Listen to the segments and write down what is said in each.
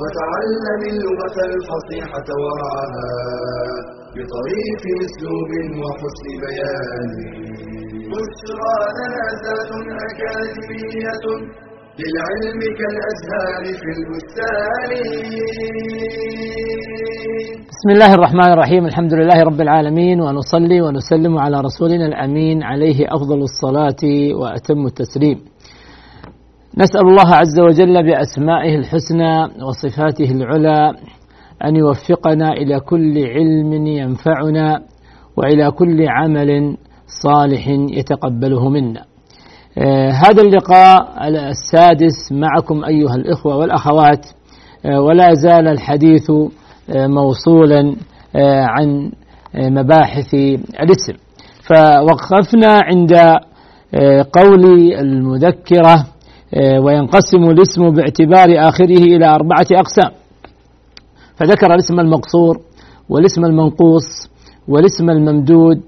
وتعلم اللغة الفصيحة ورعاها بطريف أسلوب وحسن بيان. بشرى لنا ذات أكاديمية للعلم كالأزهار في البستان. بسم الله الرحمن الرحيم الحمد لله رب العالمين ونصلي ونسلم على رسولنا الأمين عليه أفضل الصلاة وأتم التسليم. نسأل الله عز وجل بأسمائه الحسنى وصفاته العلى أن يوفقنا إلى كل علم ينفعنا وإلى كل عمل صالح يتقبله منا. آه هذا اللقاء السادس معكم أيها الإخوة والأخوات. آه ولا زال الحديث آه موصولا عن مباحث الاسم. فوقفنا عند قول المذكرة. وينقسم الاسم باعتبار آخره إلى أربعة أقسام. فذكر الاسم المقصور والاسم المنقوص والاسم الممدود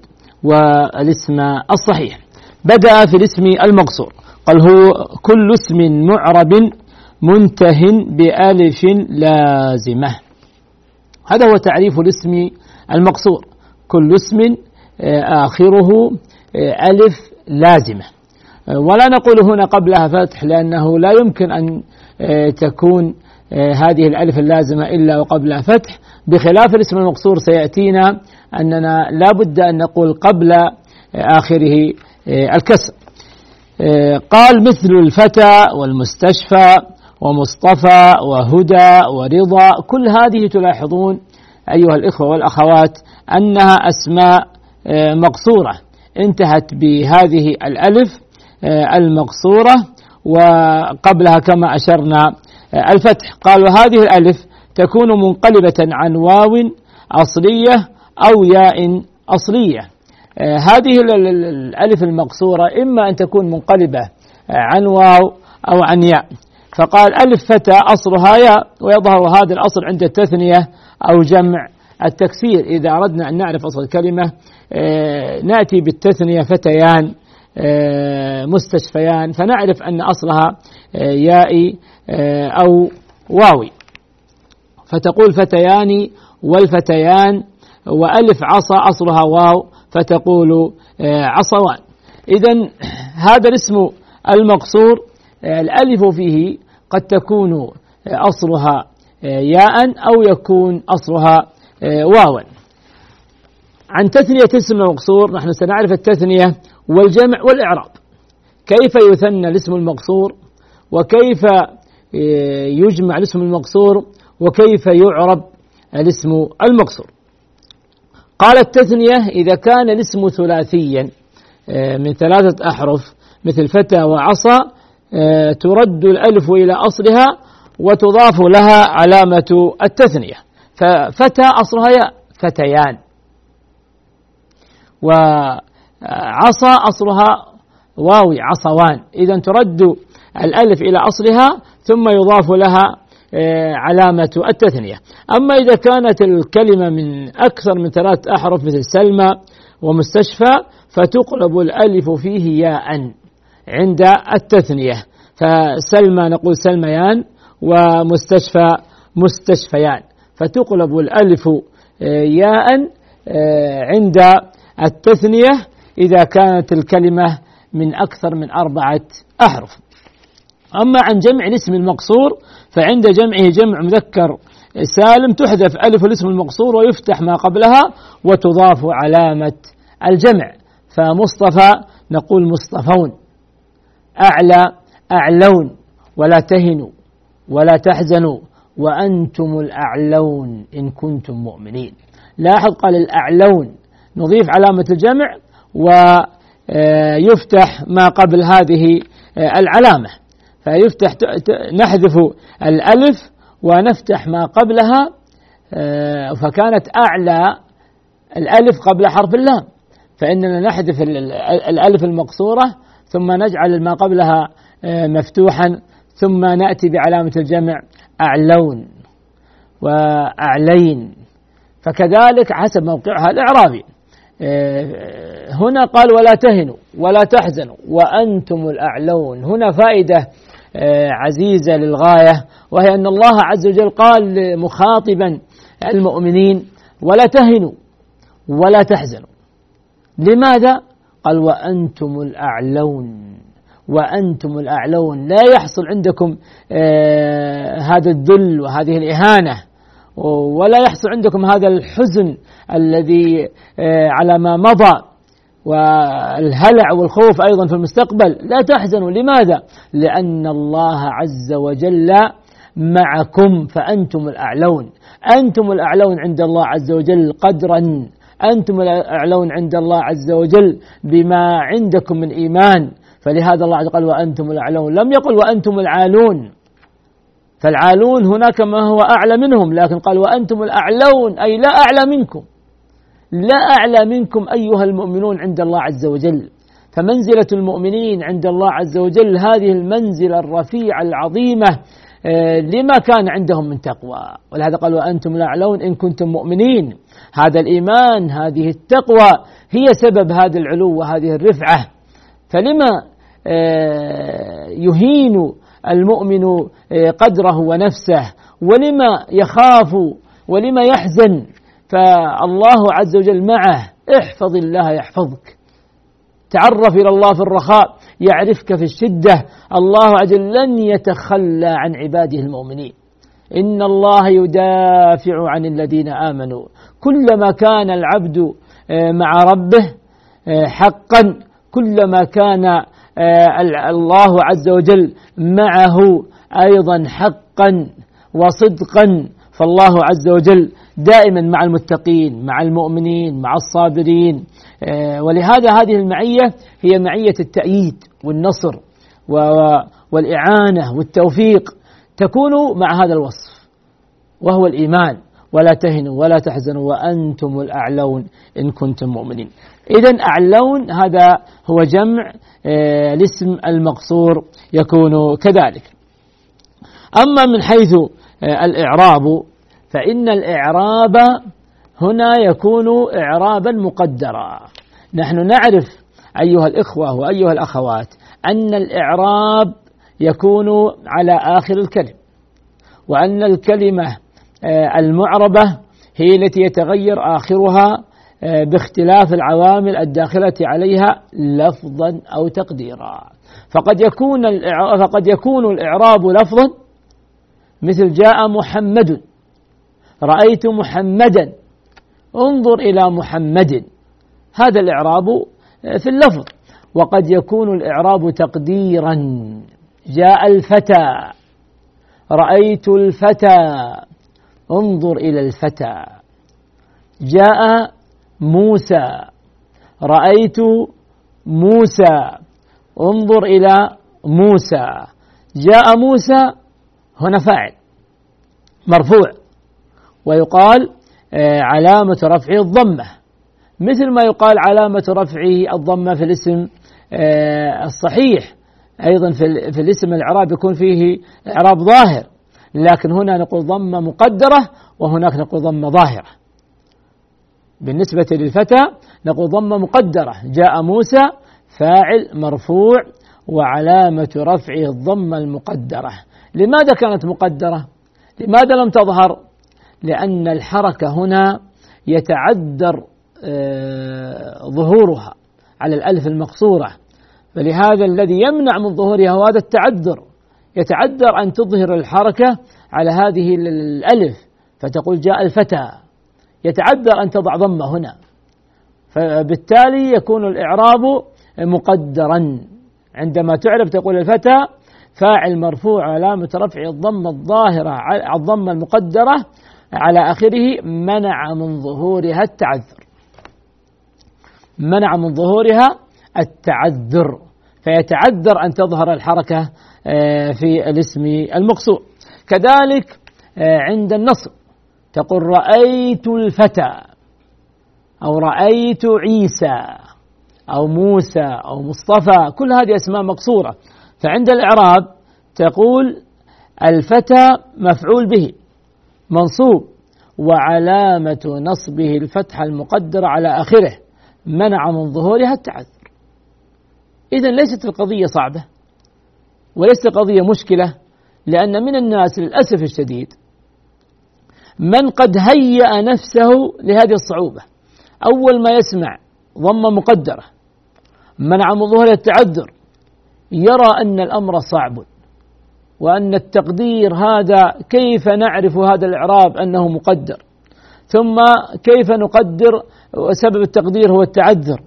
والاسم الصحيح. بدأ في الاسم المقصور. قال هو كل اسم معرب منته بألف لازمة. هذا هو تعريف الاسم المقصور. كل اسم آخره ألف لازمة. ولا نقول هنا قبلها فتح لأنه لا يمكن أن تكون هذه الألف اللازمة إلا وقبلها فتح. بخلاف الاسم المقصور سيأتينا أننا لا بد أن نقول قبل آخره الكسر. قال مثل الفتى والمستشفى ومصطفى وهدى ورضا. كل هذه تلاحظون أيها الإخوة والأخوات أنها أسماء مقصورة. انتهت بهذه الألف. المقصورة وقبلها كما أشرنا الفتح. قالوا هذه الألف تكون منقلبة عن واو أصلية أو ياء أصلية. هذه الألف المقصورة إما أن تكون منقلبة عن واو أو عن ياء. فقال ألف فتى أصلها ياء ويظهر هذا الأصل عند التثنية أو جمع التكسير إذا أردنا أن نعرف أصل الكلمة نأتي بالتثنية فتيان. مستشفيان فنعرف أن أصلها يائي أو واوي. فتقول فتيان والفتيان وألف عصا أصلها واو فتقول عصوان. إذا هذا الاسم المقصور الألف فيه قد تكون أصلها ياء أو يكون أصلها واوا. عن تثنية اسم المقصور نحن سنعرف التثنية والجمع والإعراب كيف يثنى الاسم المقصور؟ وكيف يجمع الاسم المقصور؟ وكيف يعرب الاسم المقصور؟ قال التثنية إذا كان الاسم ثلاثيا من ثلاثة أحرف مثل فتى وعصا ترد الألف إلى أصلها وتضاف لها علامة التثنية. ففتى أصلها فتيان. وعصا أصلها واوي عصوان. إذا ترد الألف إلى أصلها ثم يضاف لها علامة التثنية. أما إذا كانت الكلمة من أكثر من ثلاث أحرف مثل سلمى ومستشفى فتقلب الألف فيه ياء عند التثنية. فسلمى نقول سلميان ومستشفى مستشفيان. فتقلب الألف ياء عند التثنية. إذا كانت الكلمة من أكثر من أربعة أحرف. أما عن جمع الاسم المقصور فعند جمعه جمع مذكر سالم تحذف ألف الاسم المقصور ويفتح ما قبلها وتضاف علامة الجمع. فمصطفى نقول مصطفون. أعلى أعلون. ولا تهنوا ولا تحزنوا وأنتم الأعلون إن كنتم مؤمنين. لاحظ قال الأعلون. نضيف علامة الجمع ويفتح ما قبل هذه العلامة. فيفتح نحذف الألف ونفتح ما قبلها آه، فكانت أعلى الألف قبل حرف اللام. فإننا نحذف الألف المقصورة ثم نجعل ما قبلها آه، مفتوحا ثم نأتي بعلامة الجمع أعلون وأعلين. فكذلك حسب موقعها الإعرابي. آه، هنا قال ولا تهنوا ولا تحزنوا وأنتم الأعلون. هنا فائدة آه، عزيزة للغاية وهي أن الله عز وجل قال مخاطبا المؤمنين ولا تهنوا ولا تحزنوا. لماذا؟ قال وأنتم الأعلون وأنتم الأعلون. لا يحصل عندكم آه هذا الذل وهذه الإهانة. ولا يحصل عندكم هذا الحزن الذي آه على ما مضى والهلع والخوف أيضا في المستقبل. لا تحزنوا. لماذا؟ لأن الله عز وجل معكم فأنتم الأعلون. أنتم الأعلون عند الله عز وجل قدرا. أنتم الأعلون عند الله عز وجل بما عندكم من إيمان. فلهذا الله عز قال وأنتم الأعلون. لم يقل وأنتم العالون. فالعالون هناك ما هو أعلى منهم لكن قال وأنتم الأعلون أي لا أعلى منكم. لا أعلى منكم أيها المؤمنون عند الله عز وجل. فمنزلة المؤمنين عند الله عز وجل هذه المنزلة الرفيعة العظيمة آه، لما كان عندهم من تقوى. ولهذا قال وأنتم الأعلون إن كنتم مؤمنين. هذا الإيمان هذه التقوى هي سبب هذا العلو وهذه الرفعة. فلما آه، يهين المؤمن آه، قدره ونفسه ولما يخاف ولما يحزن فالله عز وجل معه احفظ الله يحفظك. تعرف إلى الله في الرخاء يعرفك في الشدة. الله عز وجل لن يتخلى عن عباده المؤمنين. إن الله يدافع عن الذين آمنوا. كلما كان العبد آه، مع ربه حقا كلما كان آه، الله عز وجل معه أيضا حقا وصدقا. فالله عز وجل دائما مع المتقين مع المؤمنين مع الصابرين. آه، ولهذا هذه المعية هي معية التأييد والنصر والإعانة والتوفيق. تكون مع هذا الوصف وهو الإيمان. ولا تهنوا ولا تحزنوا وأنتم الأعلون إن كنتم مؤمنين. إذا أعلون هذا هو جمع آه، الاسم المقصور يكون كذلك. أما من حيث آه، الإعراب فإن الإعراب هنا يكون إعرابا مقدرا نحن نعرف أيها الإخوة وأيها الأخوات أن الإعراب يكون على آخر الكلم وأن الكلمة آه، المعربة هي التي يتغير آخرها باختلاف العوامل الداخلة عليها لفظا أو تقديرا. فقد يكون فقد يكون الإعراب لفظا مثل جاء محمد. رأيت محمدا. انظر إلى محمد. هذا الإعراب آه، في اللفظ. وقد يكون الإعراب تقديرا. جاء الفتى. رأيت الفتى. انظر إلى الفتى. جاء موسى. رأيت موسى. انظر إلى موسى. جاء موسى هنا فاعل مرفوع ويقال آه، علامة رفعه الضمة. مثل ما يقال علامة رفعه الضمة في الاسم آه، الصحيح. أيضا في الاسم الإعراب يكون فيه إعراب ظاهر. لكن هنا نقول ضمة مقدرة وهناك نقول ضمة ظاهرة. بالنسبة للفتى نقول ضمة مقدرة. جاء موسى فاعل مرفوع وعلامة رفعه الضمة المقدرة. لماذا كانت مقدرة؟ لماذا لم تظهر؟ لأن الحركة هنا يتعذر آه، ظهورها على الألف المقصورة. فلهذا الذي يمنع من ظهورها هو هذا التعذر. يتعذر أن تظهر الحركة على هذه الألف. فتقول جاء الفتى. يتعذر أن تضع ضمة هنا. فبالتالي يكون الإعراب مقدرا. عندما تعرب تقول الفتى فاعل مرفوع علامة رفع الضمة الظاهرة الضمة المقدرة على آخره منع من ظهورها التعذر. منع من ظهورها التعذر. فيتعذر أن تظهر الحركة آه، في الاسم المقصور كذلك آه، عند النصب. تقول رأيت الفتى أو رأيت عيسى أو موسى أو مصطفى كل هذه أسماء مقصورة. فعند الإعراب تقول الفتى مفعول به منصوب وعلامة نصبه الفتحة المقدرة على آخره منع من ظهورها التعذر. إذا ليست القضية صعبة وليست قضية مشكلة لأن من الناس للأسف الشديد من قد هيأ نفسه لهذه الصعوبة. أول ما يسمع ضمة مقدرة منع من ظهور التعذر يرى أن الأمر صعب وأن التقدير هذا كيف نعرف هذا الإعراب أنه مقدر؟ ثم كيف نقدر وسبب التقدير هو التعذر؟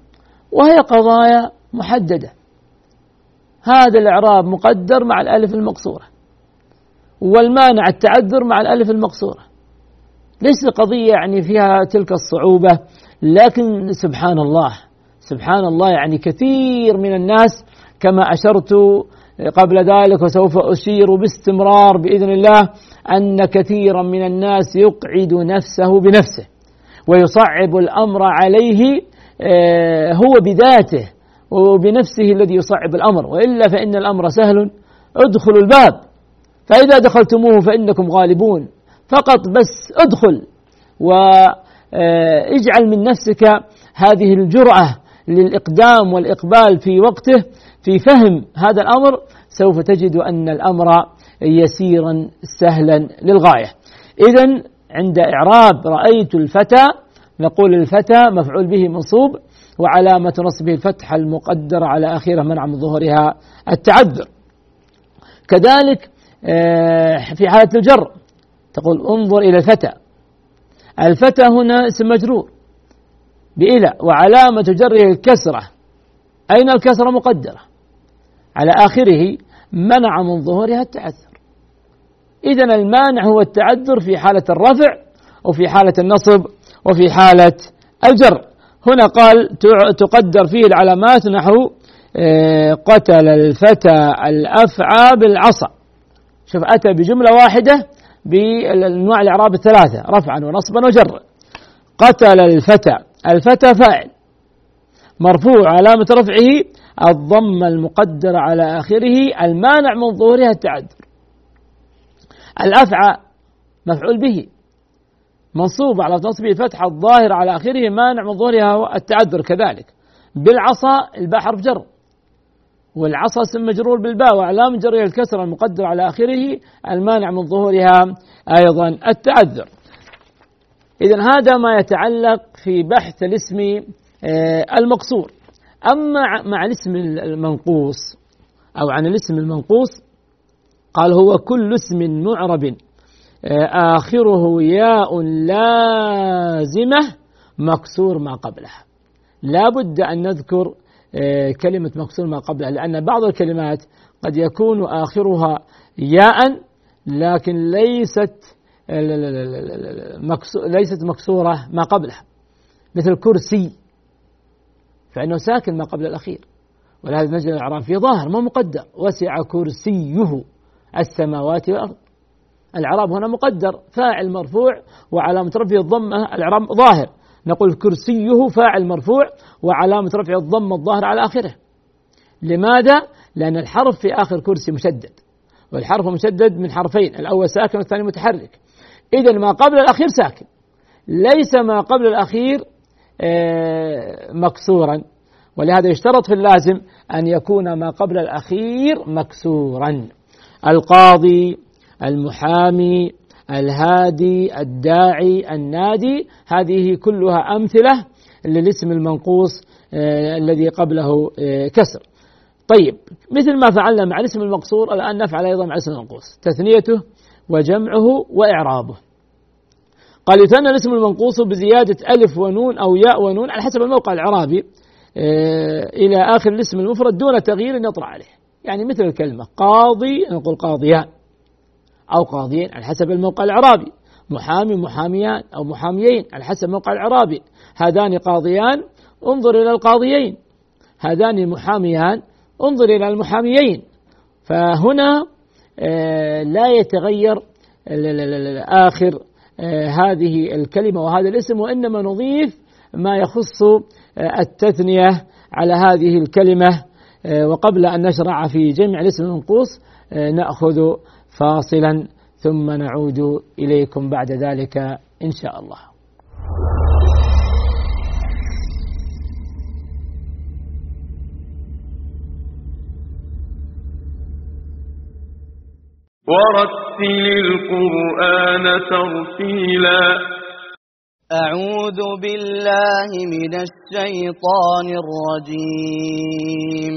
وهي قضايا محددة. هذا الإعراب مقدر مع الألف المقصورة والمانع التعذر مع الألف المقصورة. ليس قضية يعني فيها تلك الصعوبة لكن سبحان الله سبحان الله يعني كثير من الناس كما أشرت قبل ذلك وسوف أشير باستمرار بإذن الله أن كثيرا من الناس يقعد نفسه بنفسه ويصعب الأمر عليه آه، هو بذاته وبنفسه الذي يصعب الأمر وإلا فإن الأمر سهل ادخلوا الباب فإذا دخلتموه فإنكم غالبون. فقط بس ادخل واجعل من نفسك هذه الجرأة للإقدام والإقبال في وقته في فهم هذا الأمر سوف تجد أن الأمر يسيرا سهلا للغاية. إذا عند إعراب رأيت الفتى نقول الفتى مفعول به منصوب وعلامة نصبه الفتحة المقدرة على آخره منع من ظهورها التعذر. كذلك آه، في حالة الجر تقول انظر إلى الفتى. الفتى هنا اسم مجرور. بإلى وعلامة جره الكسرة. أين الكسرة مقدرة؟ على آخره منع من ظهورها التعذر. إذا المانع هو التعذر في حالة الرفع وفي حالة النصب وفي حالة الجر. هنا قال تقدر فيه العلامات نحو آه، قتل الفتى الأفعى بالعصا. شوف أتى بجملة واحدة بأنواع الإعراب الثلاثة رفعا ونصبا وجرا. قتل الفتى الفتى فاعل. مرفوع علامة رفعه الضمة المقدرة على آخره المانع من ظهورها التعذر. الأفعى مفعول به. منصوب على نصبه الفتحة الظاهر على آخره مانع من ظهورها التعذر كذلك. بالعصا الباء حرف جر. والعصا اسم مجرور بالباء وعلام جرها الكسر المقدر على آخره المانع من ظهورها أيضا التعذر. إذا هذا ما يتعلق في بحث الاسم آه، المقصور. أما مع الاسم المنقوص أو عن الاسم المنقوص قال هو كل اسم معرب آه، آخره ياء لازمة مكسور ما قبلها. لا بد أن نذكر كلمة مكسور ما قبلها لأن بعض الكلمات قد يكون آخرها ياء لكن ليست ليست مكسورة ما قبلها. مثل كرسي فإنه ساكن ما قبل الأخير. ولهذا نجد الإعراب في ظاهر ما مقدر. وسع كرسيه السماوات والأرض. الإعراب هنا مقدر فاعل مرفوع وعلامة رفعه الضمة الإعراب ظاهر. نقول كرسيه فاعل مرفوع وعلامة رفعه الضمة الظاهر على آخره. لماذا؟ لأن الحرف في آخر كرسي مشدد والحرف مشدد من حرفين الأول ساكن والثاني متحرك. إذا ما قبل الأخير ساكن ليس ما قبل الأخير آه، مكسورا. ولهذا يشترط في اللازم أن يكون ما قبل الأخير مكسورا. القاضي المحامي الهادي الداعي النادي. هذه كلها أمثلة للاسم المنقوص آه الذي قبله آه كسر. طيب مثل ما فعلنا مع الاسم المقصور الآن نفعل أيضا مع الاسم المنقوص. تثنيته وجمعه وإعرابه. قال يثنى الاسم المنقوص بزيادة ألف ونون أو ياء ونون على حسب الموقع الإعرابي آه، إلى آخر الاسم المفرد دون تغيير يطرأ عليه. يعني مثل الكلمة قاضي نقول قاضيان. أو قاضيين على حسب الموقع الإعرابي. محامي محاميان أو محاميين على حسب الموقع الإعرابي. هذان قاضيان انظر إلى القاضيين. هذان محاميان انظر إلى المحاميين. فهنا آه، لا يتغير آخر آه، هذه الكلمة وهذا الاسم وإنما نضيف ما يخص آه، التثنية على هذه الكلمة. وقبل أن نشرع في جمع الاسم المنقوص نأخذ فاصلا ثم نعود إليكم بعد ذلك إن شاء الله. ورتل القرآن ترتيلا. أعوذ بالله من الشيطان الرجيم.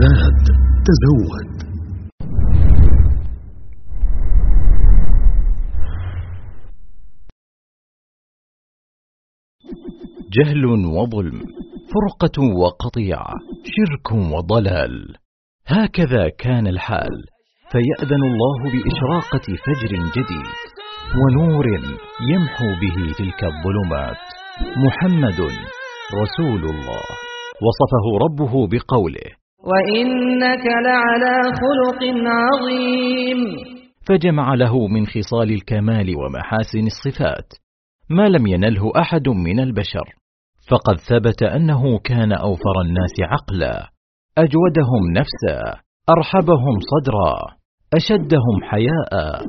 زاد تزود. جهل وظلم فرقة وقطيعة شرك وضلال. هكذا كان الحال فيأذن الله بإشراقة فجر جديد ونور يمحو به تلك الظلمات. محمد رسول الله. وصفه ربه بقوله وإنك لعلى خلق عظيم. فجمع له من خصال الكمال ومحاسن الصفات ما لم ينله أحد من البشر. فقد ثبت أنه كان أوفر الناس عقلا أجودهم نفسا أرحبهم صدرا أشدهم حياء.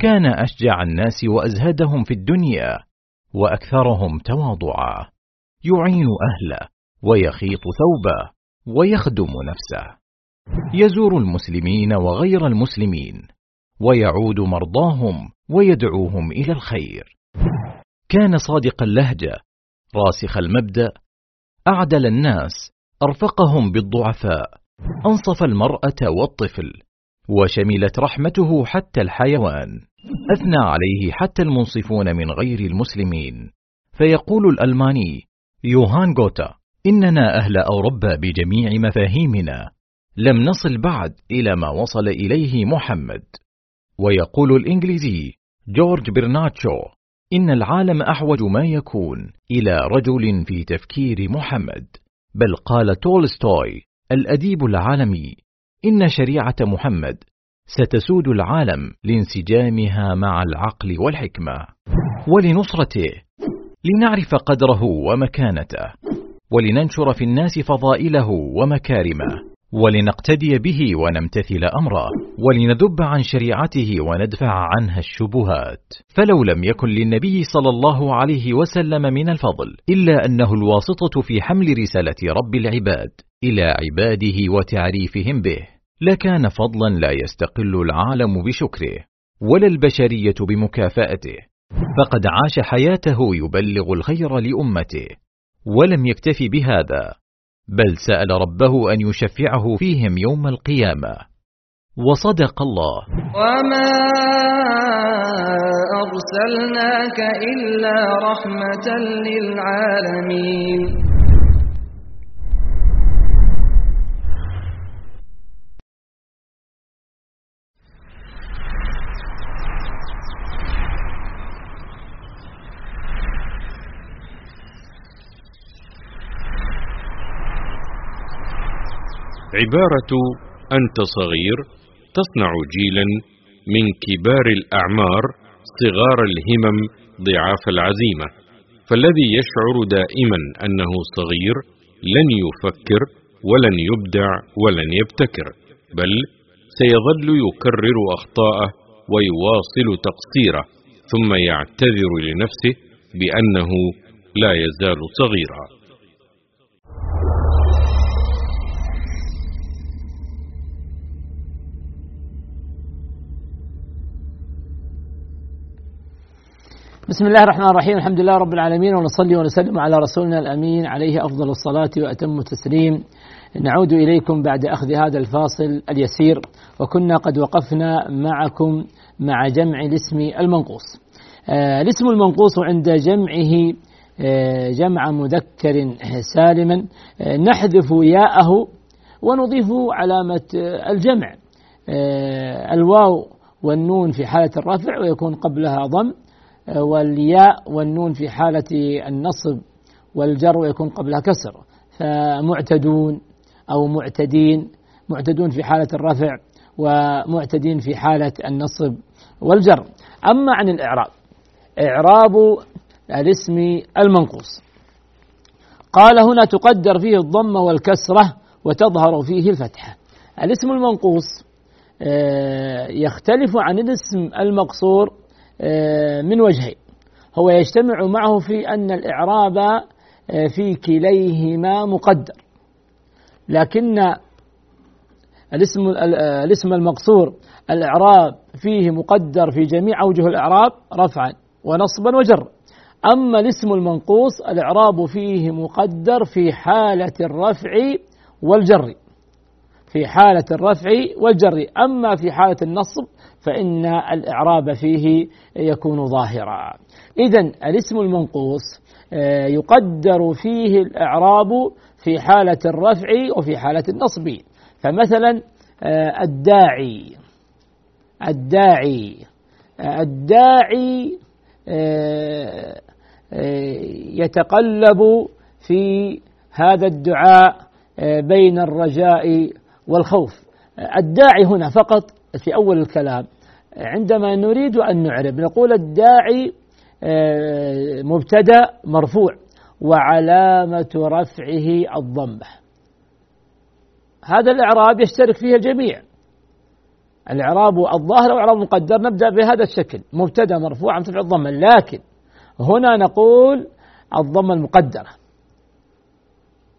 كان أشجع الناس وأزهدهم في الدنيا وأكثرهم تواضعا. يعين أهله ويخيط ثوبه. ويخدم نفسه. يزور المسلمين وغير المسلمين ويعود مرضاهم ويدعوهم إلى الخير. كان صادق اللهجة راسخ المبدأ أعدل الناس أرفقهم بالضعفاء. أنصف المرأة والطفل وشملت رحمته حتى الحيوان. أثنى عليه حتى المنصفون من غير المسلمين. فيقول الألماني يوهان غوتا إننا أهل أوروبا بجميع مفاهيمنا. لم نصل بعد إلى ما وصل إليه محمد. ويقول الإنجليزي جورج برناتشو إن العالم أحوج ما يكون إلى رجل في تفكير محمد. بل قال تولستوي الأديب العالمي إن شريعة محمد ستسود العالم لانسجامها مع العقل والحكمة. ولنصرته لنعرف قدره ومكانته. ولننشر في الناس فضائله ومكارمه ولنقتدي به ونمتثل أمره ولندب عن شريعته وندفع عنها الشبهات. فلو لم يكن للنبي صلى الله عليه وسلم من الفضل إلا أنه الواسطة في حمل رسالة رب العباد إلى عباده وتعريفهم به لكان فضلا لا يستقل العالم بشكره ولا البشرية بمكافأته. فقد عاش حياته يبلغ الخير لأمته. ولم يكتف بهذا بل سأل ربه أن يشفعه فيهم يوم القيامة. وصدق الله. وما أرسلناك إلا رحمة للعالمين. عبارة أنت صغير تصنع جيلا من كبار الأعمار صغار الهمم ضعاف العزيمة. فالذي يشعر دائما أنه صغير لن يفكر ولن يبدع ولن يبتكر بل سيظل يكرر أخطاءه ويواصل تقصيره ثم يعتذر لنفسه بأنه لا يزال صغيرا. بسم الله الرحمن الرحيم. الحمد لله رب العالمين ونصلي ونسلم على رسولنا الأمين عليه أفضل الصلاة وأتم التسليم. نعود إليكم بعد أخذ هذا الفاصل اليسير وكنا قد وقفنا معكم مع جمع الاسم المنقوص. آه الاسم المنقوص عند جمعه آه جمع مذكر سالما. آه نحذف ياءه ونضيف علامة الجمع. آه، الواو والنون في حالة الرفع ويكون قبلها ضم. والياء والنون في حالة النصب والجر ويكون قبلها كسر. فمعتدون أو معتدين معتدون في حالة الرفع ومعتدين في حالة النصب والجر. أما عن الإعراب إعراب الاسم المنقوص. قال هنا تقدر فيه الضمة والكسرة وتظهر فيه الفتحة. الاسم المنقوص آه، يختلف عن الاسم المقصور من وجهين هو يجتمع معه في أن الإعراب آه، في كليهما مقدر. لكن الاسم آه، الاسم المقصور الإعراب فيه مقدر في جميع أوجه الإعراب رفعا ونصبا وجرا. أما الاسم المنقوص الإعراب فيه مقدر في حالة الرفع والجر. في حالة الرفع والجر. أما في حالة النصب فإن الإعراب فيه يكون ظاهرا. إذا الاسم المنقوص آه، يقدر فيه الإعراب في حالة الرفع وفي حالة النصب. فمثلا آه، الداعي الداعي آه، الداعي يتقلب في هذا الدعاء بين الرجاء والخوف. الداعي هنا فقط في أول الكلام عندما نريد أن نعرب نقول الداعي آه، مبتدأ مرفوع وعلامة رفعه الضمة. هذا الإعراب يشترك فيه الجميع. الإعراب الظاهر أو إعراب مقدر نبدأ بهذا الشكل مبتدأ مرفوع عن ترفع الضمة. لكن هنا نقول الضمة المقدرة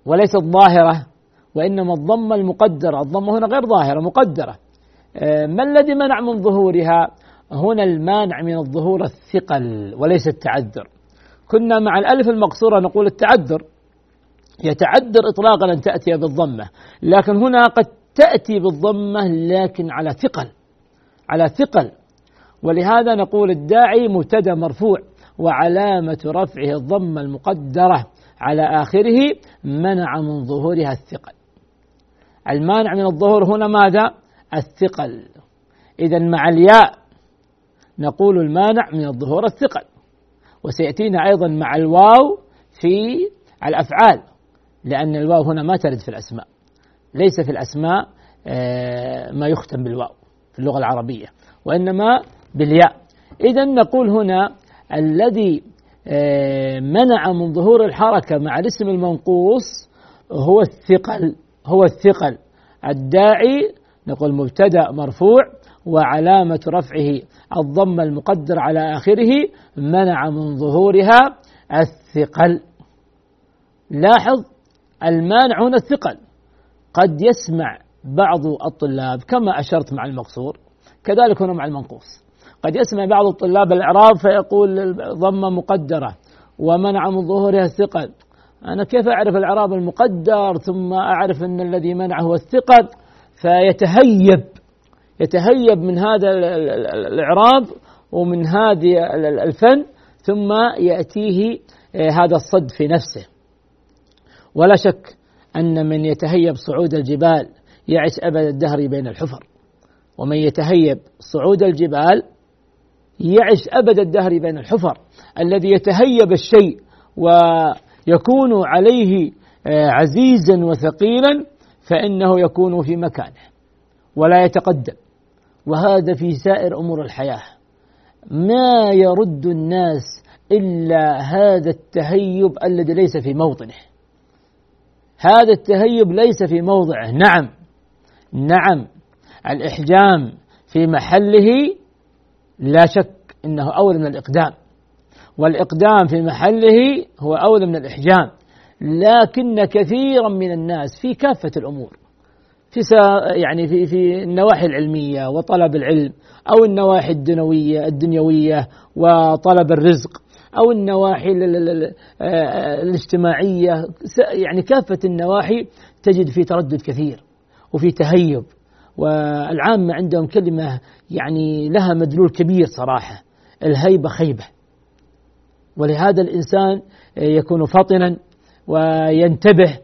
وليست ظاهرة وإنما الضمة المقدرة. الضمة هنا غير ظاهرة مقدرة. ما الذي منع من ظهورها؟ هنا المانع من الظهور الثقل وليس التعذر. كنا مع الألف المقصورة نقول التعذر. يتعذر إطلاقا أن تأتي بالضمة لكن هنا قد تأتي بالضمة لكن على ثقل على ثقل. ولهذا نقول الداعي مبتدأ مرفوع وعلامة رفعه الضمة المقدرة على آخره منع من ظهورها الثقل. المانع من الظهور هنا ماذا؟ الثقل. إذا مع الياء نقول المانع من الظهور الثقل. وسيأتينا أيضا مع الواو في الأفعال لأن الواو هنا ما ترد في الأسماء. ليس في الأسماء آه، ما يختم بالواو في اللغة العربية وإنما بالياء. إذا نقول هنا الذي آه، منع من ظهور الحركة مع الاسم المنقوص هو الثقل هو الثقل الداعي نقول مبتدأ مرفوع وعلامة رفعه الضم المقدر على آخره منع من ظهورها الثقل. لاحظ المانع هنا الثقل. قد يسمع بعض الطلاب كما أشرت مع المقصور كذلك هنا مع المنقوص. قد يسمع بعض الطلاب الإعراب فيقول الضمة مقدرة ومنع من ظهورها الثقل. أنا كيف أعرف الإعراب المقدر ثم أعرف أن الذي منعه هو الثقل؟ فيتهيب يتهيب من هذا الإعراب ومن هذه الفن ثم يأتيه آه، هذا الصد في نفسه. ولا شك أن من يتهيب صعود الجبال يعيش أبد الدهر بين الحفر. ومن يتهيب صعود الجبال يعيش أبد الدهر بين الحفر. الذي يتهيب الشيء ويكون عليه آه، عزيزا وثقيلا فإنه يكون في مكانه ولا يتقدم. وهذا في سائر أمور الحياة. ما يرد الناس إلا هذا التهيب الذي ليس في موطنه. هذا التهيب ليس في موضعه. نعم. نعم. الإحجام في محله لا شك إنه أولى من الإقدام. والإقدام في محله هو أولى من الإحجام. لكن كثيرا من الناس في كافة الأمور في يعني في في النواحي العلمية وطلب العلم أو النواحي الدنيوية الدنيوية وطلب الرزق أو النواحي الاجتماعية يعني كافة النواحي تجد في تردد كثير وفي تهيب والعامة عندهم كلمة يعني لها مدلول كبير صراحة الهيبة خيبة. ولهذا الإنسان يكون فطنا وينتبه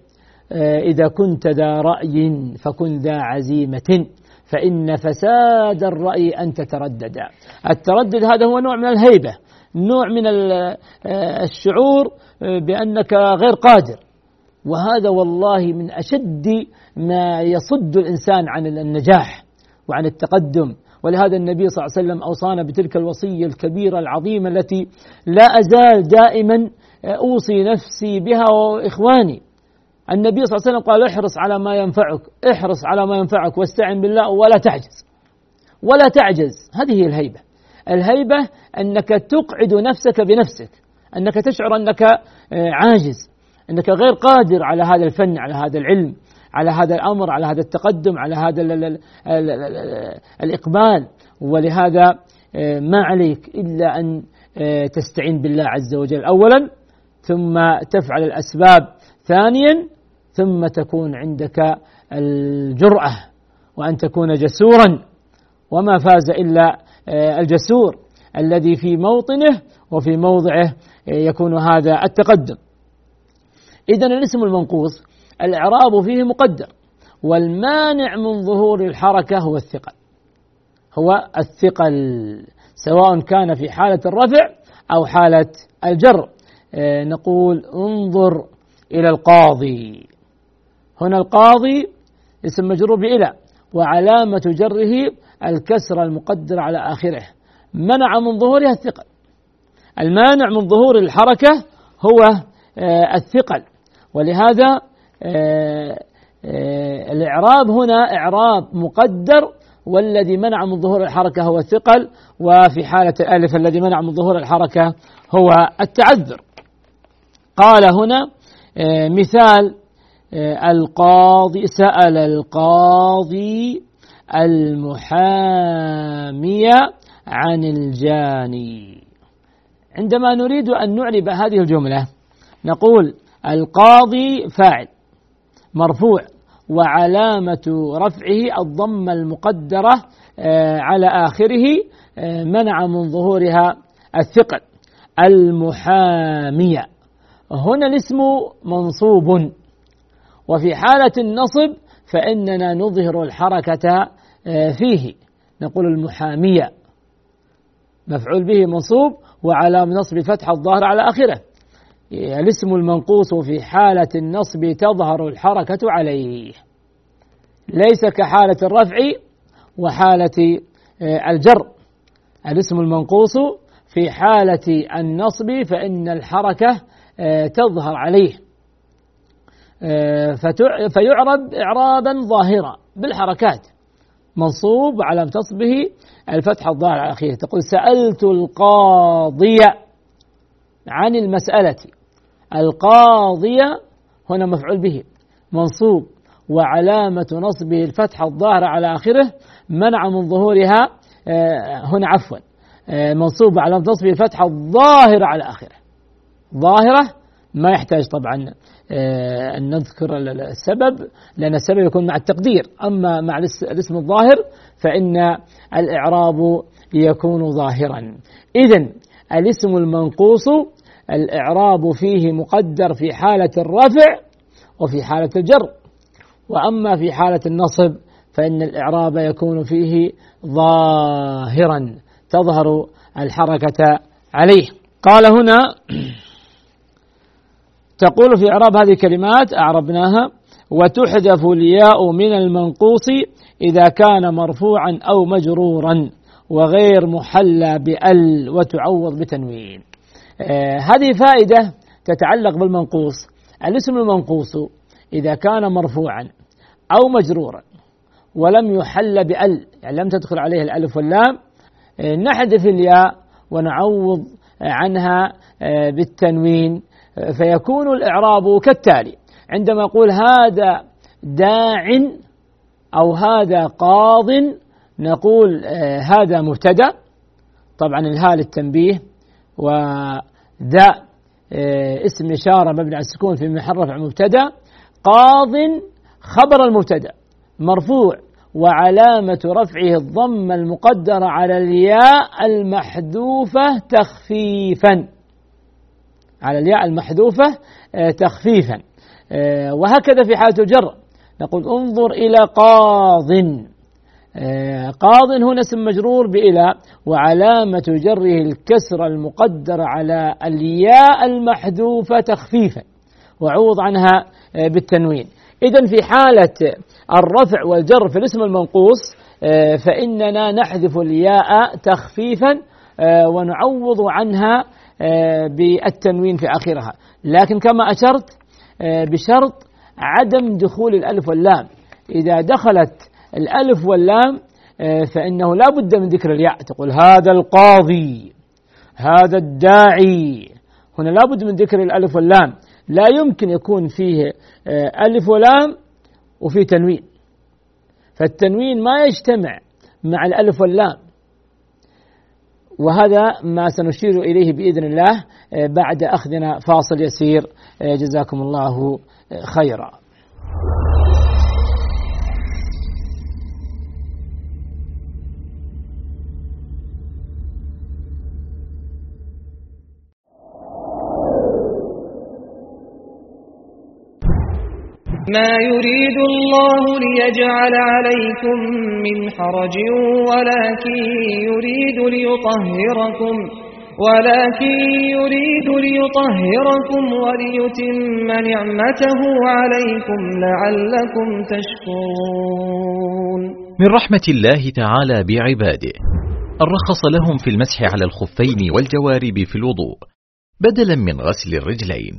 إذا كنت ذا رأي فكن ذا عزيمة فإن فساد الرأي أن تتردد. التردد هذا هو نوع من الهيبة نوع من الشعور بأنك غير قادر. وهذا والله من أشد ما يصد الإنسان عن النجاح وعن التقدم. ولهذا النبي صلى الله عليه وسلم أوصانا بتلك الوصية الكبيرة العظيمة التي لا أزال دائما أوصي نفسي بها وإخواني. النبي صلى الله عليه وسلم قال احرص على ما ينفعك احرص على ما ينفعك واستعن بالله ولا تعجز. ولا تعجز. هذه هي الهيبة. الهيبة أنك تقعد نفسك بنفسك أنك تشعر أنك عاجز أنك غير قادر على هذا الفن على هذا العلم على هذا الأمر على هذا التقدم على هذا الإقبال. ولهذا ما عليك إلا أن تستعين بالله عز وجل. أولا ثم تفعل الأسباب ثانيا ثم تكون عندك الجرأة وأن تكون جسورا. وما فاز إلا الجسور الذي في موطنه وفي موضعه يكون هذا التقدم. إذا الاسم المنقوص الإعراب فيه مقدر والمانع من ظهور الحركة هو الثقل. هو الثقل سواء كان في حالة الرفع أو حالة الجر. نقول انظر إلى القاضي. هنا القاضي اسم مجرور بإلى وعلامة جره الكسر المقدر على آخره. منع من ظهورها الثقل. المانع من ظهور الحركة هو الثقل. ولهذا الإعراب هنا إعراب مقدر والذي منع من ظهور الحركة هو الثقل وفي حالة الألف الذي منع من ظهور الحركة هو التعذر. قال هنا مثال القاضي سأل القاضي المحامي عن الجاني. عندما نريد أن نعرب هذه الجملة نقول القاضي فاعل مرفوع وعلامة رفعه الضمة المقدرة على آخره منع من ظهورها الثقل المحامية. هنا الاسم منصوب. وفي حالة النصب فإننا نظهر الحركة فيه. نقول المحامية. مفعول به منصوب وعلى نصب فتح الظاهر على آخره. الاسم المنقوص في حالة النصب تظهر الحركة عليه. ليس كحالة الرفع وحالة الجر. الاسم المنقوص في حالة النصب فإن الحركة تظهر عليه. فيعرب إعرابا ظاهرا بالحركات. منصوب على تصبه الفتح الظاهر على تقول سألت القاضي عن المسألة. القاضية هنا مفعول به. منصوب. وعلامة نصبه الفتح الظاهر على آخره منع من ظهورها. هنا عفوا. منصوب على نصبه الفتح الظاهر على آخره. ظاهرة ما يحتاج طبعا أن نذكر السبب لأن السبب يكون مع التقدير. أما مع الاسم الظاهر فإن الإعراب يكون ظاهرا. إذا الاسم المنقوص الإعراب فيه مقدر في حالة الرفع وفي حالة الجر. وأما في حالة النصب فإن الإعراب يكون فيه ظاهرا تظهر الحركة عليه. قال هنا تقول في إعراب هذه الكلمات أعربناها وتحذف الياء من المنقوص إذا كان مرفوعا أو مجرورا وغير محلى بأل وتعوض بتنوين. آه هذه فائدة تتعلق بالمنقوص. الاسم المنقوص إذا كان مرفوعا أو مجرورا ولم يحل بأل يعني لم تدخل عليه الألف واللام آه نحذف الياء ونعوض عنها آه بالتنوين. فيكون الإعراب كالتالي. عندما أقول هذا داع أو هذا قاض نقول آه، هذا مبتدأ. طبعا الهاء للتنبيه وذا آه، اسم إشارة مبني على السكون في محل رفع مبتدأ. قاض خبر المبتدأ. مرفوع. وعلامة رفعه الضم المقدرة على الياء المحذوفة تخفيفا. على الياء المحذوفة آه، تخفيفا. آه، وهكذا في حالة الجر. نقول انظر إلى قاض. آه، قاض هنا اسم مجرور بإلى وعلامة جره الكسر المقدر على الياء المحذوفة تخفيفا. وعوض عنها بالتنوين. إذا في حالة الرفع والجر في الاسم المنقوص فإننا نحذف الياء تخفيفا ونعوض عنها بالتنوين في آخرها. لكن كما أشرت آه، بشرط عدم دخول الألف واللام. إذا دخلت الألف واللام آه، فإنه لا بد من ذكر الياء. تقول هذا القاضي هذا الداعي. هنا لا بد من ذكر الألف واللام. لا يمكن يكون فيه آه، ألف ولام وفيه تنوين. فالتنوين ما يجتمع مع الألف واللام. وهذا ما سنشير إليه بإذن الله بعد أخذنا فاصل يسير جزاكم الله خيرا. ما يريد الله ليجعل عليكم من حرج ولكن يريد ليطهركم ولكن يريد ليطهركم وليتم نعمته عليكم لعلكم تشكرون. من رحمة الله تعالى بعباده الرخص لهم في المسح على الخفين والجوارب في الوضوء بدلا من غسل الرجلين.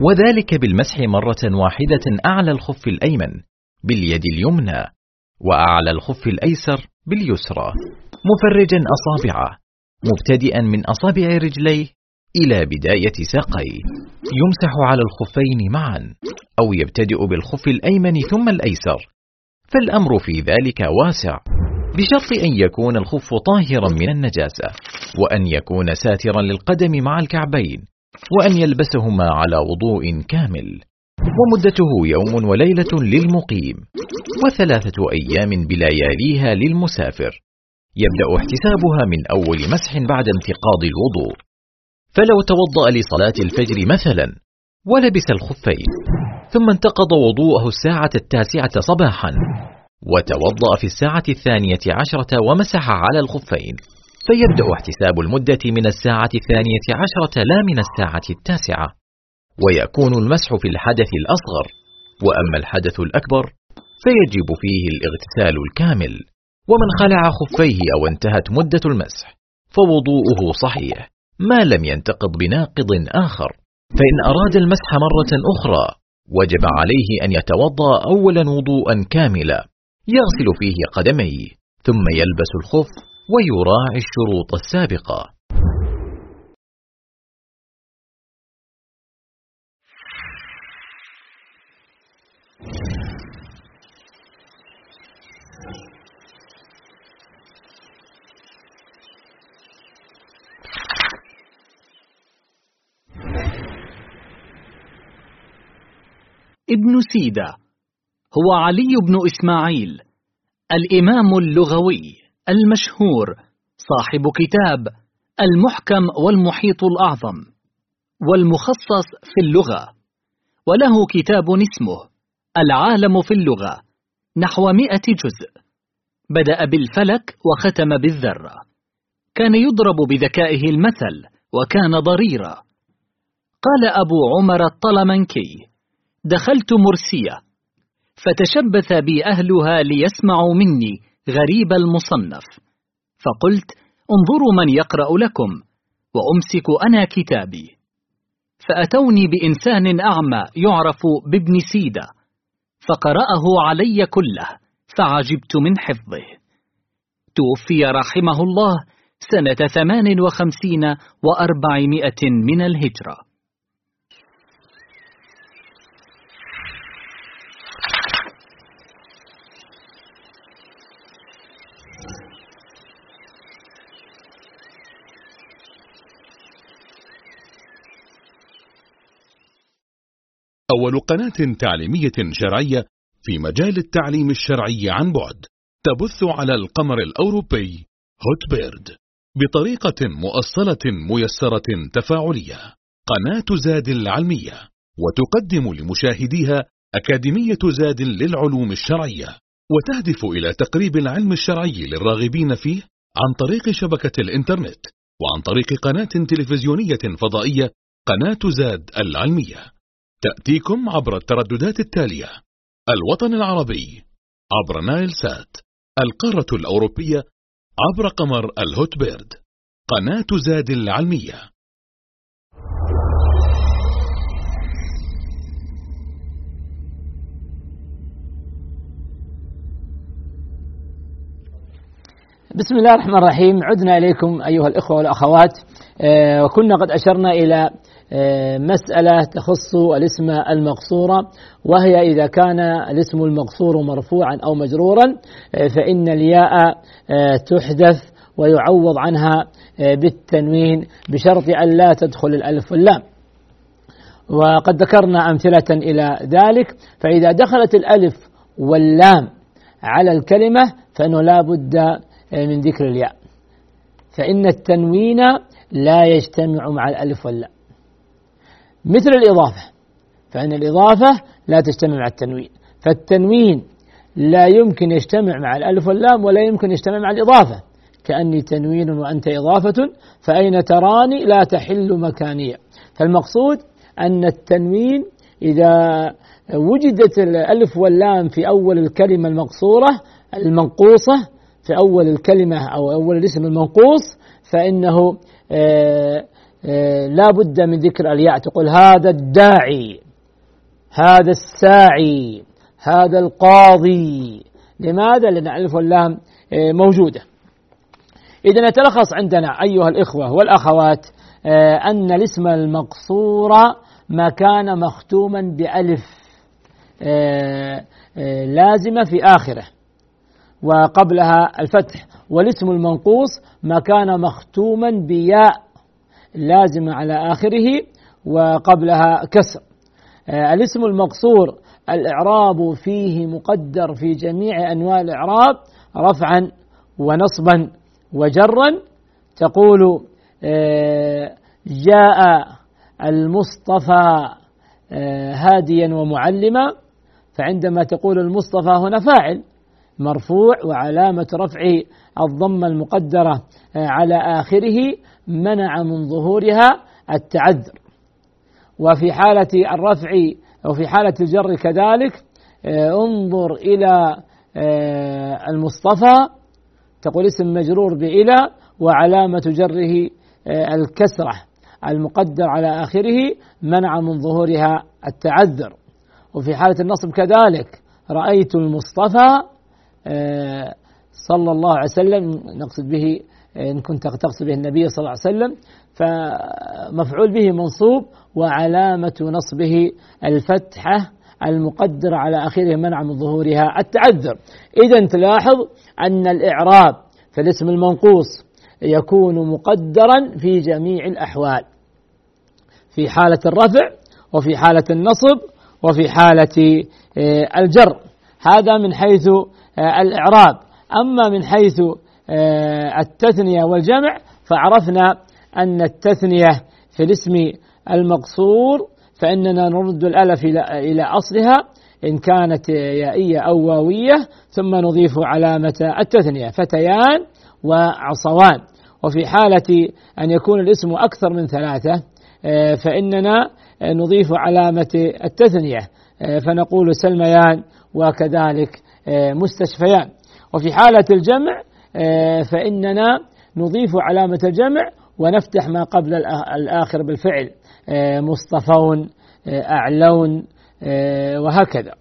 وذلك بالمسح مرة واحدة أعلى الخف الأيمن باليد اليمنى وأعلى الخف الأيسر باليسرى. مفرجا أصابعه مبتدئا من أصابع رجليه إلى بداية ساقيه. يمسح على الخفين معا أو يبتدئ بالخف الأيمن ثم الأيسر. فالأمر في ذلك واسع بشرط أن يكون الخف طاهرا من النجاسة وأن يكون ساترا للقدم مع الكعبين. وأن يلبسهما على وضوء كامل. ومدته يوم وليلة للمقيم. وثلاثة أيام بلياليها للمسافر. يبدأ احتسابها من أول مسح بعد انتقاض الوضوء. فلو توضأ لصلاة الفجر مثلا ولبس الخفين. ثم انتقض وضوءه الساعة التاسعة صباحا. وتوضأ في الساعة الثانية عشرة ومسح على الخفين. فيبدأ احتساب المدة من الساعة الثانية عشرة لا من الساعة التاسعة ويكون المسح في الحدث الأصغر وأما الحدث الأكبر فيجب فيه الاغتسال الكامل ومن خلع خفيه أو انتهت مدة المسح فوضوءه صحيح ما لم ينتقض بناقض آخر. فإن أراد المسح مرة أخرى وجب عليه أن يتوضأ أولا وضوءا كاملا يغسل فيه قدميه ثم يلبس الخف ويراعي الشروط السابقة. ابن سيدة هو علي بن إسماعيل الإمام اللغوي. المشهور صاحب كتاب المحكم والمحيط الأعظم والمخصص في اللغة وله كتاب اسمه العالم في اللغة نحو مئة جزء. بدأ بالفلك وختم بالذرة. كان يضرب بذكائه المثل وكان ضريرا. قال أبو عمر الطلمنكي دخلت مرسية فتشبث بي أهلها ليسمعوا مني غريب المصنف. فقلت انظروا من يقرأ لكم وأمسك أنا كتابي. فأتوني بإنسان أعمى يعرف بابن سيدة فقرأه علي كله فعجبت من حفظه. توفي رحمه الله سنة ثمان وخمسين وأربعمائة من الهجرة. أول قناة تعليمية شرعية في مجال التعليم الشرعي عن بعد تبث على القمر الأوروبي هوت بيرد بطريقة مؤصلة ميسرة تفاعلية. قناة زاد العلمية وتقدم لمشاهديها أكاديمية زاد للعلوم الشرعية وتهدف إلى تقريب العلم الشرعي للراغبين فيه عن طريق شبكة الإنترنت وعن طريق قناة تلفزيونية فضائية قناة زاد العلمية. تأتيكم عبر الترددات التالية. الوطن العربي عبر نايل سات. القارة الأوروبية عبر قمر الهوت بيرد. قناة زاد العلمية. بسم الله الرحمن الرحيم. عدنا إليكم أيها الإخوة والأخوات. آه، وكنا قد أشرنا إلى مسألة تخص الاسم المقصورة وهي إذا كان الاسم المقصور مرفوعا أو مجرورا فإن الياء تحدث ويعوض عنها بالتنوين بشرط أن لا تدخل الألف واللام. وقد ذكرنا أمثلة إلى ذلك فإذا دخلت الألف واللام على الكلمة فإنه لا بد من ذكر الياء. فإن التنوين لا يجتمع مع الألف واللام. مثل الإضافة. فإن الإضافة لا تجتمع مع التنوين. فالتنوين لا يمكن يجتمع مع الألف واللام ولا يمكن يجتمع مع الإضافة. كأني تنوين وأنت إضافة فأين تراني لا تحل مكانية فالمقصود أن التنوين إذا وجدت الألف واللام في أول الكلمة المقصورة المنقوصة في أول الكلمة أو أول الاسم المنقوص فإنه آه، لا بد من ذكر الياء. تقول هذا الداعي هذا الساعي هذا القاضي. لماذا؟ لأن الألف واللام آه، موجودة. إذا يتلخص عندنا أيها الإخوة والأخوات أن الاسم المقصور ما كان مختوما بألف لازمة في آخره وقبلها الفتح. والاسم المنقوص ما كان مختوما بياء لازم على آخره وقبلها كسر. آه، الاسم المقصور الإعراب فيه مقدر في جميع أنواع الإعراب رفعا ونصبا وجرا. تقول آه، جاء المصطفى آه، هاديا ومعلما. فعندما تقول المصطفى هنا فاعل مرفوع وعلامة رفعه الضمة المقدرة على آخره. منع من ظهورها التعذر. وفي حالة الرفع أو في حالة الجر كذلك آه، انظر إلى آه، المصطفى تقول اسم مجرور بإلى وعلامة جره الكسرة المقدر على آخره منع من ظهورها التعذر. وفي حالة النصب كذلك رأيت المصطفى آه، صلى الله عليه وسلم نقصد به إن كنت تقصد به النبي صلى الله عليه وسلم فمفعول به منصوب وعلامة نصبه الفتحة المقدرة على آخره منع من ظهورها. التعذر. إذا تلاحظ أن الإعراب في الاسم المنقوص يكون مقدرا في جميع الأحوال. في حالة الرفع وفي حالة النصب وفي حالة آه، الجر. هذا من حيث آه، الإعراب. أما من حيث التثنية والجمع فعرفنا أن التثنية في الاسم المقصور فإننا نرد الألف إلى أصلها إن كانت يائية أو واوية ثم نضيف علامة التثنية فتيان وعصوان. وفي حالة أن يكون الاسم أكثر من ثلاثة آه، فإننا نضيف علامة التثنية فنقول سلميان وكذلك آه، مستشفيان. وفي حالة الجمع آه، فإننا نضيف علامة الجمع ونفتح ما قبل الآخر بالفعل آه، مصطفون أعلون وهكذا.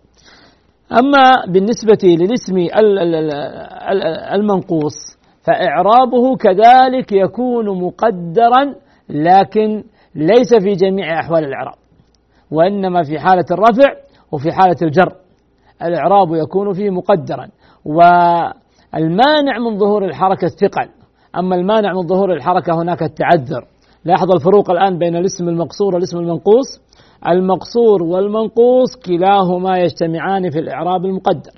أما بالنسبة للاسم المنقوص فإعرابه كذلك يكون مقدرا لكن ليس في جميع أحوال الإعراب وإنما في حالة الرفع وفي حالة الجر. الإعراب يكون فيه مقدرا والمانع من ظهور الحركة الثقل أما المانع من ظهور الحركة هناك التعذر. لاحظ الفروق الآن بين الاسم المقصور والاسم المنقوص. المقصور والمنقوص كلاهما يجتمعان في الإعراب المقدر.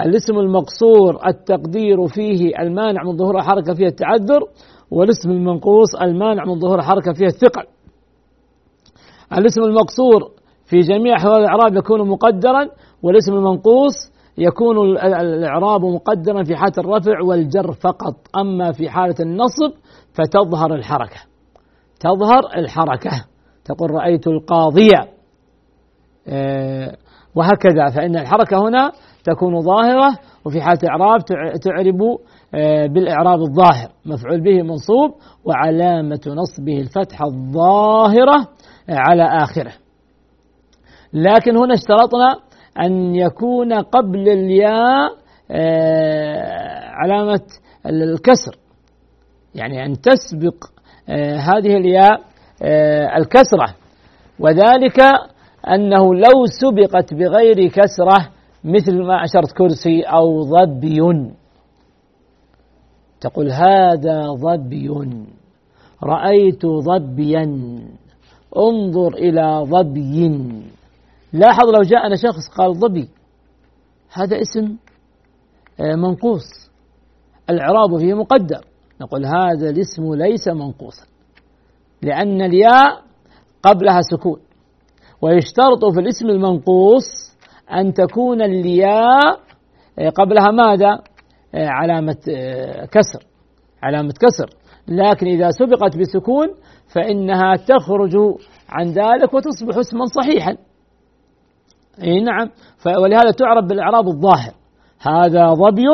الاسم المقصور التقدير فيه المانع من ظهور الحركة فيه التعذر والاسم المنقوص المانع من ظهور الحركة فيه الثقل. الاسم المقصور في جميع أحوال الإعراب يكون مقدرا والاسم المنقوص يكون الإعراب مقدرا في حالة الرفع والجر فقط. أما في حالة النصب فتظهر الحركة. تظهر الحركة. تقول رأيت القاضية آه، وهكذا. فإن الحركة هنا تكون ظاهرة وفي حالة إعراب تعرب آه، بالإعراب الظاهر. مفعول به منصوب وعلامة نصبه الفتحة الظاهرة على آخره. لكن هنا اشترطنا أن يكون قبل الياء آه، علامة الكسر. يعني أن تسبق آه، هذه الياء آه، الكسرة. وذلك أنه لو سبقت بغير كسرة مثل ما أشرت كرسي أو ظبي. تقول هذا ظبي. رأيت ظبيا. انظر إلى ظبي. لاحظ لو جاءنا شخص قال ظبي هذا اسم آه، منقوص. الإعراب فيه مقدر. نقول هذا الاسم ليس منقوصا لأن الياء قبلها سكون. ويشترط في الاسم المنقوص أن تكون الياء آه، قبلها ماذا؟ آه، علامة كسر. علامة كسر. لكن إذا سبقت بسكون فإنها تخرج عن ذلك وتصبح اسما صحيحا. إي نعم. ولهذا تعرف بالإعراب الظاهر. هذا ظبي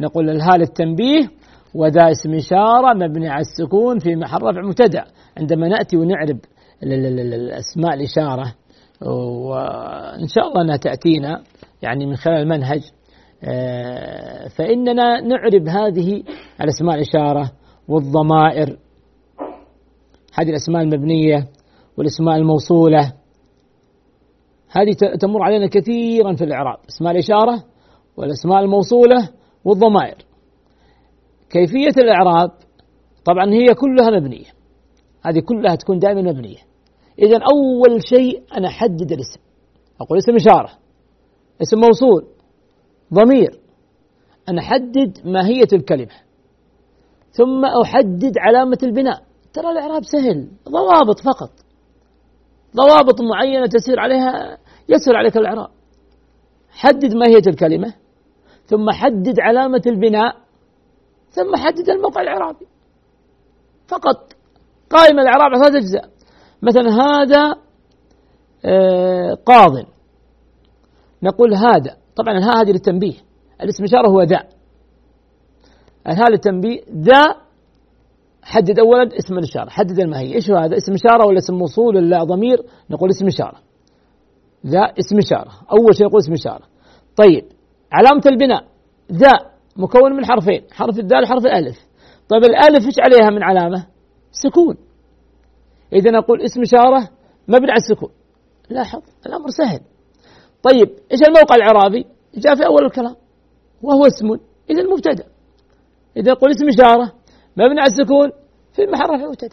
نقول الهاء للتنبيه وذا اسم إشارة مبني على السكون في محل رفع مبتدأ. عندما نأتي ونعرب الأسماء الإشارة وإن شاء الله أنها تأتينا يعني من خلال المنهج آه، فإننا نعرب هذه الأسماء الإشارة والضمائر. هذه الأسماء المبنية والأسماء الموصولة. هذه تمر علينا كثيرا في الإعراب أسماء الإشارة والأسماء الموصولة والضمائر. كيفية الإعراب؟ طبعا هي كلها مبنية. هذه كلها تكون دائما مبنية. إذا أول شيء أنا أحدد الاسم. أقول اسم إشارة اسم موصول ضمير. أنا أحدد ماهية الكلمة. ثم أحدد علامة البناء. ترى الإعراب سهل ضوابط فقط. ضوابط معينة تسير عليها يسهل عليك الإعراب. حدد ماهية الكلمة ثم حدد علامة البناء ثم حدد الموقع الإعرابي. فقط قائمة الإعراب على ثلاث أجزاء. مثلا هذا آه، قاض. نقول هذا طبعا الهاء هذه للتنبيه. الاسم إشارة هو ذا. الهاء للتنبيه ذا حدد اولا اسم الإشارة حدد الماهية. إيش هو هذا؟ اسم إشارة ولا اسم موصول ولا ضمير؟ نقول اسم إشارة. ذا اسم إشارة. أول شيء نقول اسم إشارة. طيب علامة البناء. ذا مكون من حرفين. حرف الذال وحرف الألف. طيب الألف إيش عليها من علامة؟ سكون. إذا نقول اسم إشارة مبني على السكون. لاحظ الأمر سهل. طيب إيش الموقع الاعرابي جاء في أول الكلام. وهو اسم. إذا مبتدأ. إذا نقول اسم إشارة مبني على السكون في محل رفع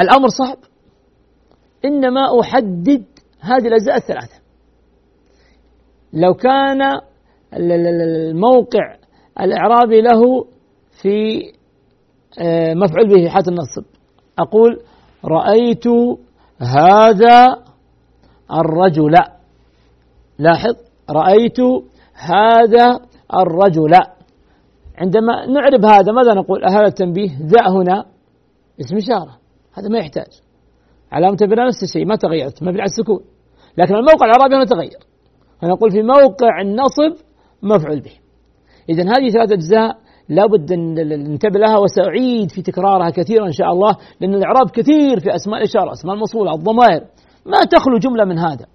الأمر صعب. إنما أحدد هذه الأجزاء الثلاثة. لو كان الموقع الإعرابي له في آه، مفعول به في حالة النصب. أقول رأيت هذا الرجل. لاحظ رأيت هذا الرجل. عندما نعرب هذا ماذا نقول؟ هذا التنبيه ذا هنا اسم إشارة. هذا ما يحتاج. علامة البناء نفس الشيء ما تغيرت مبني على السكون لكن الموقع الإعرابي هنا تغير. فنقول في موقع النصب مفعول به. إذا هذه ثلاث أجزاء لابد أن ننتبه لها وسأعيد في تكرارها كثيرا إن شاء الله لأن الإعراب كثير في أسماء الإشارة أسماء الموصولة الضمائر. ما تخلو جملة من هذا.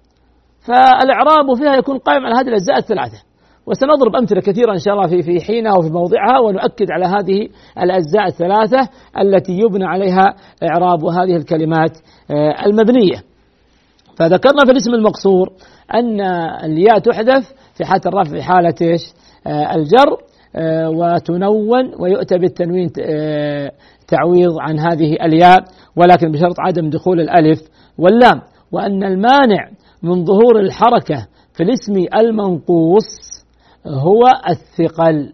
فالإعراب فيها يكون قائم على هذه الأجزاء الثلاثة. وسنضرب أمثلة كثيرة إن شاء الله في في حينها وفي موضعها ونؤكد على هذه الأجزاء الثلاثة التي يبنى عليها إعراب هذه الكلمات آه، المبنية فذكرنا في الاسم المقصور أن الياء تحذف في حالة الرفع في حالة إيش؟ آه، الجر آه، وتنون ويؤتى بالتنوين تعويض عن هذه الياء ولكن بشرط عدم دخول الألف واللام وأن المانع من ظهور الحركة في الاسم المنقوص هو الثقل.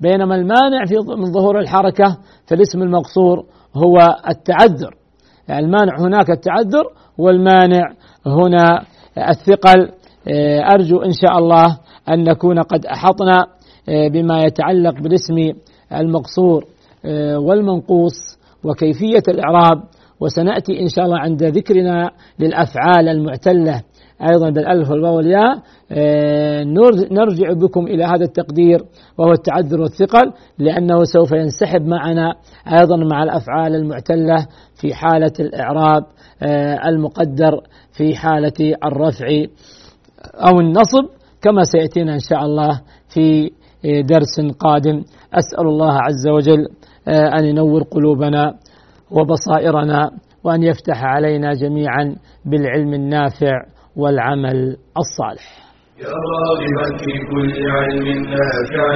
بينما المانع في من ظهور الحركة في الاسم المقصور هو التعذر. يعني المانع هناك التعذر والمانع هنا الثقل. آه، أرجو إن شاء الله أن نكون قد أحطنا آه، بما يتعلق بالاسم المقصور آه، والمنقوص وكيفية الإعراب وسنأتي إن شاء الله عند ذكرنا للأفعال المعتلة. أيضا بالألف والواو والياء. نرجع بكم إلى هذا التقدير وهو التعذر والثقل لأنه سوف ينسحب معنا أيضا مع الأفعال المعتلة في حالة الإعراب المقدر في حالة الرفع أو النصب كما سيأتينا إن شاء الله في درس قادم. أسأل الله عز وجل آه، أن ينور قلوبنا وبصائرنا وأن يفتح علينا جميعا بالعلم النافع والعمل الصالح. يا راغبا في كل علم نافع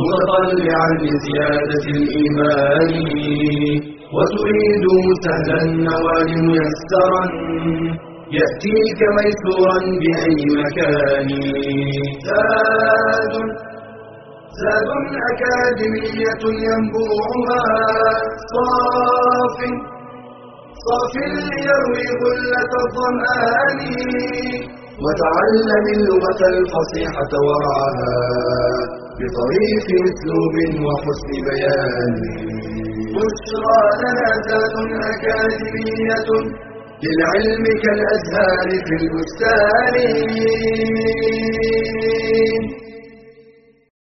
متطلعا لزيادة الإيمان وتريد سهلا النوال ميسرا يأتيك ميسورا بأي مكان. زاد زاد أكاديمية ينبوعها صاف صاف ليروي غلة الظمآن وتعلم اللغة الفصيحة ورعاها بطريق اسلوب وحسن بيان. بشرى لنا ذات أكاديمية للعلم كالأزهار في البستان.